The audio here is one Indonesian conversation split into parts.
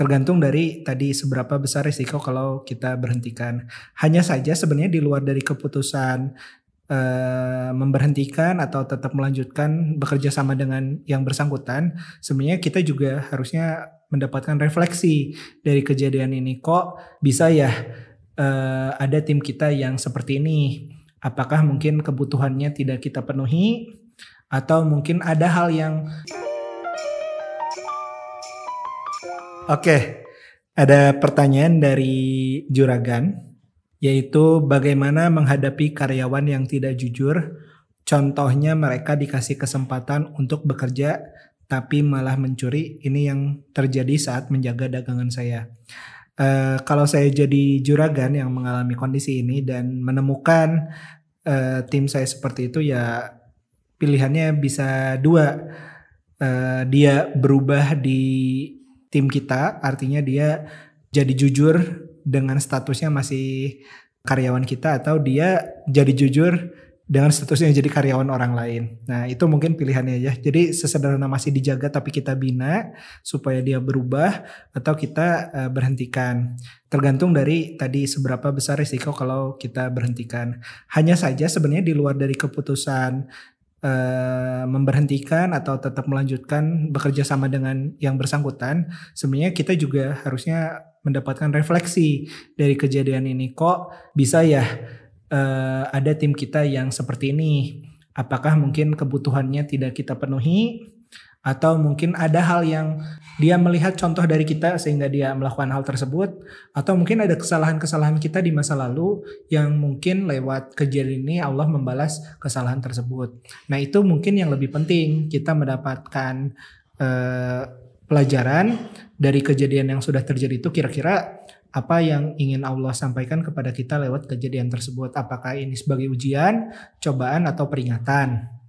tergantung dari tadi seberapa besar risiko kalau kita berhentikan. Hanya saja sebenarnya di luar dari keputusan uh, memberhentikan atau tetap melanjutkan bekerja sama dengan yang bersangkutan, sebenarnya kita juga harusnya mendapatkan refleksi dari kejadian ini. Kok bisa ya uh, ada tim kita yang seperti ini? Apakah mungkin kebutuhannya tidak kita penuhi atau mungkin ada hal yang Oke, ada pertanyaan dari Juragan, yaitu bagaimana menghadapi karyawan yang tidak jujur. Contohnya mereka dikasih kesempatan untuk bekerja tapi malah mencuri. Ini yang terjadi saat menjaga dagangan saya. Uh, kalau saya jadi juragan yang mengalami kondisi ini dan menemukan uh, tim saya seperti itu ya pilihannya bisa dua. Uh, dia berubah di tim kita artinya dia jadi jujur dengan statusnya masih karyawan kita atau dia jadi jujur dengan statusnya jadi karyawan orang lain. Nah, itu mungkin pilihannya ya. Jadi sesederhana masih dijaga tapi kita bina supaya dia berubah atau kita uh, berhentikan. Tergantung dari tadi seberapa besar risiko kalau kita berhentikan. Hanya saja sebenarnya di luar dari keputusan uh, memberhentikan atau tetap melanjutkan bekerja sama dengan yang bersangkutan, sebenarnya kita juga harusnya mendapatkan refleksi dari kejadian ini. Kok bisa ya uh, ada tim kita yang seperti ini? Apakah mungkin kebutuhannya tidak kita penuhi? Atau mungkin ada hal yang dia melihat contoh dari kita sehingga dia melakukan hal tersebut. Atau mungkin ada kesalahan-kesalahan kita di masa lalu yang mungkin lewat kejadian ini Allah membalas kesalahan tersebut. Nah, itu mungkin yang lebih penting. Kita mendapatkan uh, pelajaran dari kejadian yang sudah terjadi itu kira-kira apa yang ingin Allah sampaikan kepada kita lewat kejadian tersebut. Apakah ini sebagai ujian, cobaan atau peringatan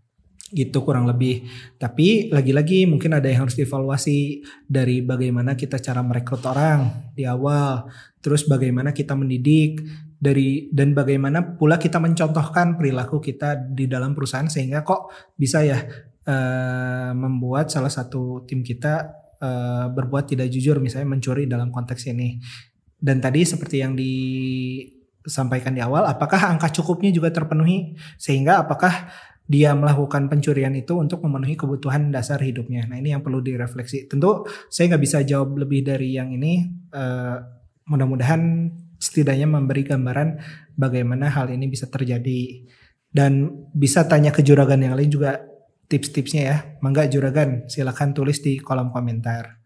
gitu kurang lebih. Tapi lagi-lagi mungkin ada yang harus dievaluasi dari bagaimana kita cara merekrut orang di awal, terus bagaimana kita mendidik dari dan bagaimana pula kita mencontohkan perilaku kita di dalam perusahaan sehingga kok bisa ya uh, membuat salah satu tim kita uh, berbuat tidak jujur misalnya mencuri dalam konteks ini. Dan tadi seperti yang disampaikan di awal, apakah angka cukupnya juga terpenuhi sehingga apakah dia melakukan pencurian itu untuk memenuhi kebutuhan dasar hidupnya. Nah ini yang perlu direfleksi. Tentu saya nggak bisa jawab lebih dari yang ini. Uh, mudah-mudahan setidaknya memberi gambaran bagaimana hal ini bisa terjadi dan bisa tanya ke juragan yang lain juga tips-tipsnya ya. Mangga juragan silakan tulis di kolom komentar.